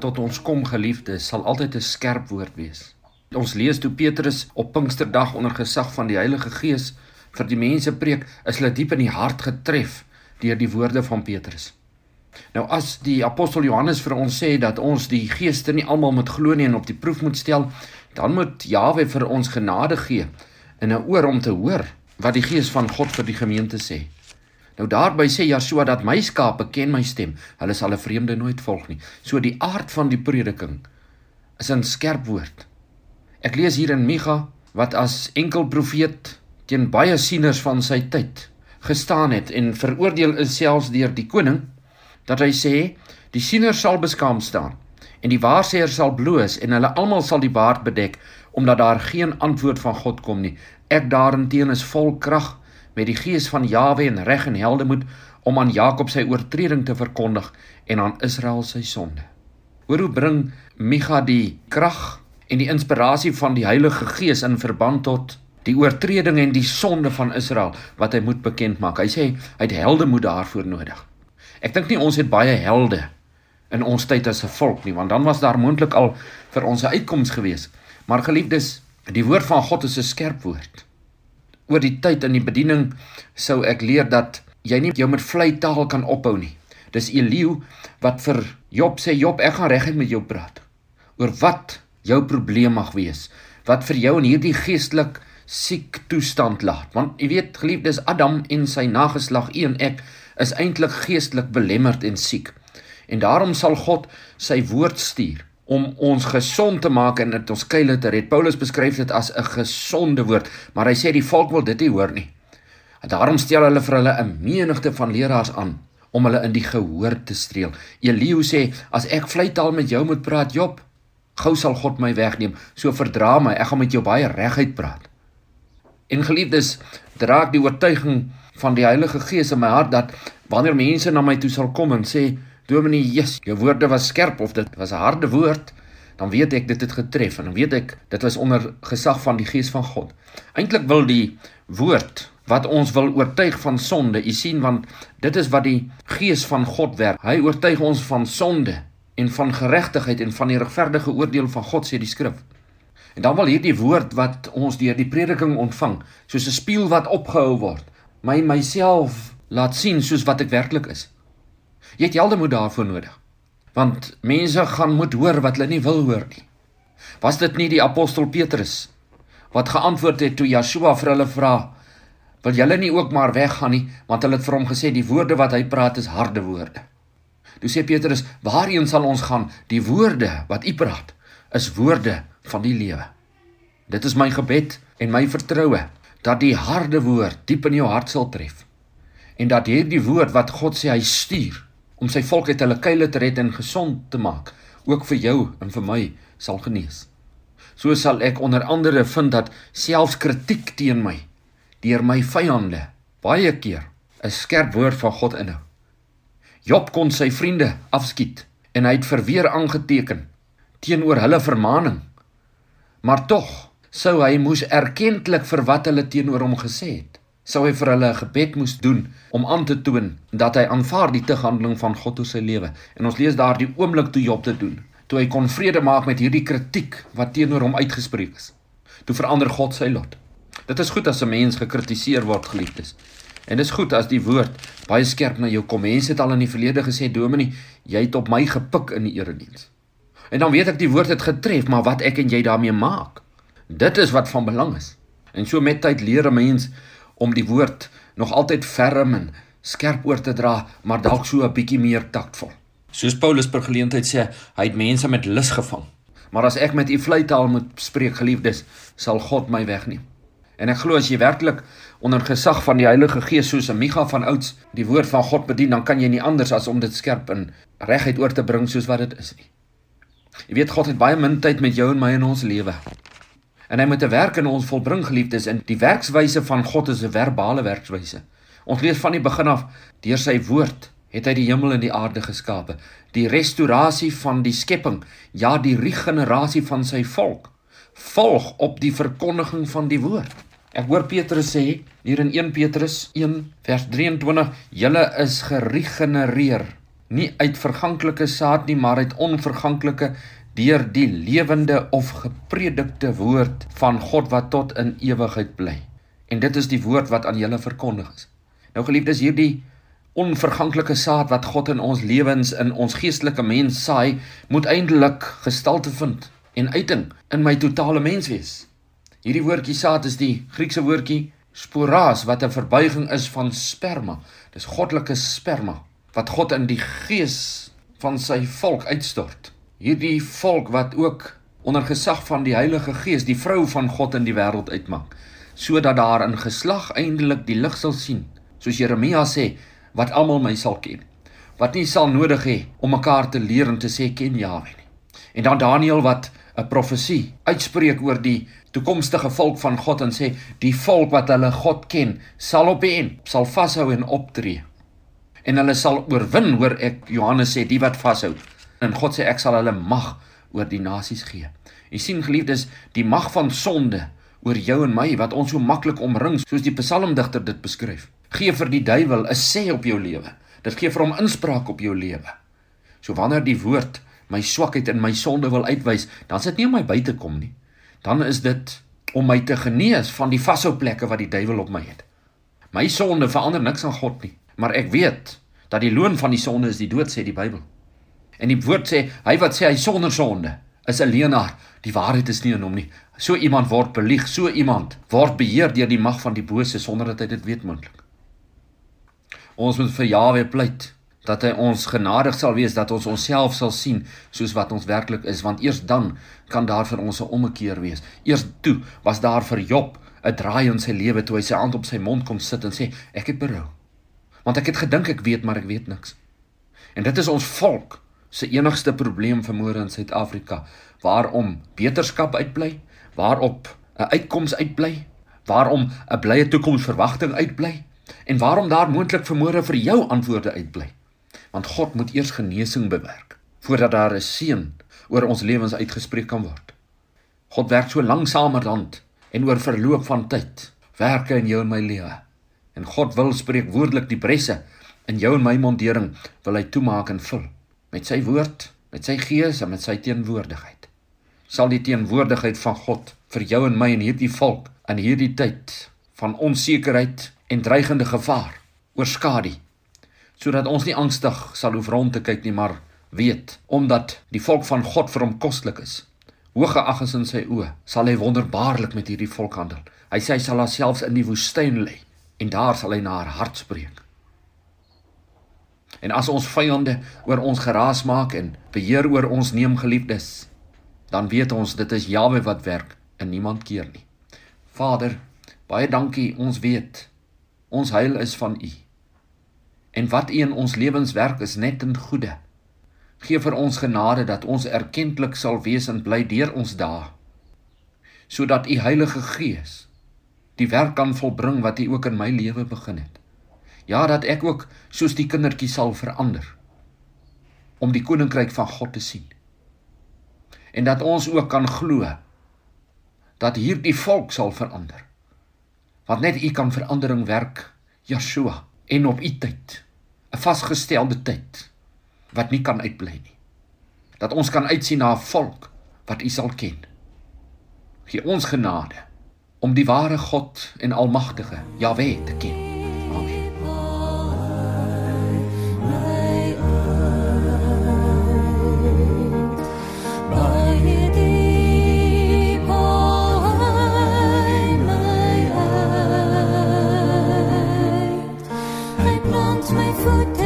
Wat tot ons kom, geliefdes, sal altyd 'n skerp woord wees. Ons lees toe Petrus op Pinksterdag onder gesag van die Heilige Gees vir die mense preek, is hulle diep in die hart getref deur die woorde van Petrus. Nou as die apostel Johannes vir ons sê dat ons die geeste nie almal moet glo nie en op die proef moet stel, dan moet Jawe vir ons genade gee en 'n oor om te hoor wat die Gees van God vir die gemeente sê. Nou daarby sê Joshua dat my skape ken my stem. Hulle sal 'n vreemde nooit volg nie. So die aard van die prediking is 'n skerp woord. Ek lees hier in Micha wat as enkel profeet teen baie sieners van sy tyd gestaan het en veroordeel is selfs deur die koning dat hy sê die sieners sal beskaam staan en die waarsêer sal bloos en hulle almal sal die baard bedek omdat daar geen antwoord van God kom nie. Ek daarenteen is vol krag met die gees van Jawe en reg en heldemoed om aan Jakob sy oortreding te verkondig en aan Israel sy sonde. Hoor hoe bring Micha die krag en die inspirasie van die Heilige Gees in verband tot die oortreding en die sonde van Israel wat hy moet bekend maak. Hy sê hy het heldemoed daarvoor nodig. Ek dink nie ons het baie helde in ons tyd as 'n volk nie, want dan was daar moontlik al vir ons 'n uitkoms gewees. Maar geliefdes, die woord van God is 'n skerp woord oor die tyd in die bediening sou ek leer dat jy nie jou met vlei taal kan ophou nie. Dis Eliu wat vir Job sê Job, ek gaan reguit met jou praat oor wat jou probleem mag wees, wat vir jou in hierdie geestelik siek toestand laat. Want jy weet, geliefdes, Adam en sy nageslag, een ek, is eintlik geestelik belemmerd en siek. En daarom sal God sy woord stuur om ons gesond te maak en dit ons kuile te red. Paulus beskryf dit as 'n gesonde woord, maar hy sê die volk wil dit nie hoor nie. Daarom stel hulle vir hulle 'n menigte van leraars aan om hulle in die gehoor te streel. Elihu sê as ek vleitaal met jou moet praat, Job, gou sal God my wegneem. So verdra my, ek gaan met jou baie reguit praat. En geliefdes, dra ek die oortuiging van die Heilige Gees in my hart dat wanneer mense na my toe sal kom en sê Dominee, Jesus, jou woorde was skerp of dit was 'n harde woord, dan weet ek dit het getref en dan weet ek dit was onder gesag van die Gees van God. Eintlik wil die woord wat ons wil oortuig van sonde, u sien want dit is wat die Gees van God werk. Hy oortuig ons van sonde en van geregtigheid en van die regverdige oordeel van God sê die skrif. En dan wil hierdie woord wat ons deur die prediking ontvang, soos 'n spieël wat opgehou word, my myself laat sien soos wat ek werklik is. Jy het heldemoed daarvoor nodig. Want mense gaan moet hoor wat hulle nie wil hoor nie. Was dit nie die apostel Petrus wat geantwoord het toe Joshua vir hulle vra: "Wil julle nie ook maar weggaan nie?" Want hulle het vir hom gesê die woorde wat hy praat is harde woorde. Toe sê Petrus: "Waarheen sal ons gaan? Die woorde wat u praat is woorde van die lewe." Dit is my gebed en my vertroue dat die harde woord diep in jou hart sal tref en dat hierdie woord wat God sê hy stuur om sy volk uit hulle kuile te red en gesond te maak, ook vir jou en vir my sal genees. So sal ek onder andere vind dat selfs kritiek teen my deur my vyande baie keer 'n skerp woord van God inhou. Job kon sy vriende afskiet en hy het verweer aangeteken teenoor hulle vermaaning. Maar tog sou hy moes erkentlik vir wat hulle teenoor hom gesê het sou hy vir hulle 'n gebed moes doen om aan te toon dat hy aanvaar die tegandeling van God oor sy lewe. En ons lees daar die oomblik toe Job dit doen, toe hy kon vrede maak met hierdie kritiek wat teenoor hom uitgespreek is. Toe verander God sy lot. Dit is goed as 'n mens gekritiseer word, geliefdes. En dit is goed as die woord baie skerp na jou kom. Mense het al in die verlede gesê, "Dominee, jy het op my gepik in die erediens." En dan weet ek die woord het getref, maar wat ek en jy daarmee maak, dit is wat van belang is. En so met tyd leer 'n mens om die woord nog altyd ferm en skerp oor te dra, maar dalk so 'n bietjie meer taktvol. Soos Paulus per geleentheid sê, hy het mense met lus gevang. Maar as ek met u vleitaal moet spreek, geliefdes, sal God my wegneem. En ek glo as jy werklik onder gesag van die Heilige Gees soos 'n Micha van ouds die woord van God bedien, dan kan jy nie anders as om dit skerp en reguit oor te bring soos wat dit is nie. Jy weet God het baie min tyd met jou en my in ons lewe en hy moet 'n werk in ons volbring geliefdes in die werkswyse van God is 'n verbale werkswyse. Ons lees van die begin af deur sy woord het hy die hemel en die aarde geskape. Die restaurasie van die skepping, ja die regenerasie van sy volk volg op die verkondiging van die woord. Ek hoor Petrus sê hier in 1 Petrus 1 vers 23, julle is geregenereer nie uit verganklike saad nie, maar uit onverganklike deur die lewende of gepredikte woord van God wat tot in ewigheid bly. En dit is die woord wat aan julle verkondig is. Nou geliefdes, hierdie onverganklike saad wat God in ons lewens in ons geestelike mens saai, moet eintlik gestalte vind en uiting in my totale mens wees. Hierdie woordjie saad is die Griekse woordjie sporas wat 'n verbuiging is van sperma. Dis goddelike sperma wat God in die gees van sy volk uitstort. Hierdie volk wat ook onder gesag van die Heilige Gees die vrou van God in die wêreld uitmaak, sodat daar in geslag eindelik die lig sal sien. Soos Jeremia sê, wat almal my sal ken. Wat nie sal nodig hê om mekaar te leer en te sê ken Jahwe nie. En dan Daniël wat 'n profesie uitspreek oor die toekomstige volk van God en sê die volk wat hulle God ken sal op en sal vashou en optree en hulle sal oorwin hoor ek Johannes sê die wat vashou en God sê ek sal hulle mag oor die nasies gee. Jy sien geliefdes, die mag van sonde oor jou en my wat ons so maklik omring soos die psalmdigter dit beskryf. Gee vir die duiwel 'n sê op jou lewe. Dit gee vir hom inspraak op jou lewe. So wanneer die woord my swakheid en my sonde wil uitwys, dan is dit nie om my by te kom nie. Dan is dit om my te genees van die vashou plekke wat die duiwel op my het. My sonde verander niks aan God nie, maar ek weet dat die loon van die sonde is die dood sê die Bybel. En die woord sê hy wat sê hy sonder sonde is 'n leienaar. Die waarheid is nie in hom nie. So iemand word belieg, so iemand word beheer deur die mag van die bose sonder dat hy dit weet moontlik. Ons moet vir Jahwe pleit dat hy ons genadig sal wees dat ons onsself sal sien soos wat ons werklik is want eers dan kan daar vir ons 'n ommekeer wees. Eers toe was daar vir Job 'n draai in sy lewe toe hy sy hand op sy mond kom sit en sê ek het berou. Want ek het gedink ek weet maar ek weet niks. En dit is ons volk se enigste probleem vermoere in Suid-Afrika waarom beterskap uitbly, waarop 'n uitkoms uitbly, waarom 'n blye toekomsverwagting uitbly en waarom daar moontlik vermoere vir jou antwoorde uitbly. Want God moet eers genesing bewerk voordat daar 'n seën oor ons lewens uitgespreek kan word. God werk so langsamer dan en oor verloop van tyd werk hy in jou en my lewe. En God wil spreek woordelik die bresse in jou en my mondering wil hy toemaak en vul met sy woord, met sy gees en met sy teenwoordigheid. Sal die teenwoordigheid van God vir jou en my in hierdie volk in hierdie tyd van onsekerheid en dreigende gevaar oorskadu sodat ons nie angstig sal hoef rond te kyk nie maar weet omdat die volk van God vir hom koslik is hooggeag is in sy oë sal hy wonderbaarlik met hierdie volk handel hy sê hy sal homself in die woestyn lê en daar sal hy na haar hart spreek en as ons vyande oor ons geraas maak en beheer oor ons neem geliefdes dan weet ons dit is Jahwe wat werk en niemand keer nie Vader baie dankie ons weet Ons heil is van U. En wat U in ons lewens werk is net in goeie. Geef vir ons genade dat ons erkenklik sal wees en bly deur ons dae. Sodat U Heilige Gees die werk kan volbring wat U ook in my lewe begin het. Ja, dat ek ook soos die kindertjie sal verander om die koninkryk van God te sien. En dat ons ook kan glo dat hierdie volk sal verander want net U kan verandering werk, Yeshua, en op U tyd, 'n vasgestelde tyd wat nie kan uitbly nie. Dat ons kan uitsien na 'n volk wat U sal ken. Gee ons genade om die ware God en Almagtige, Jahwe, te ken. foot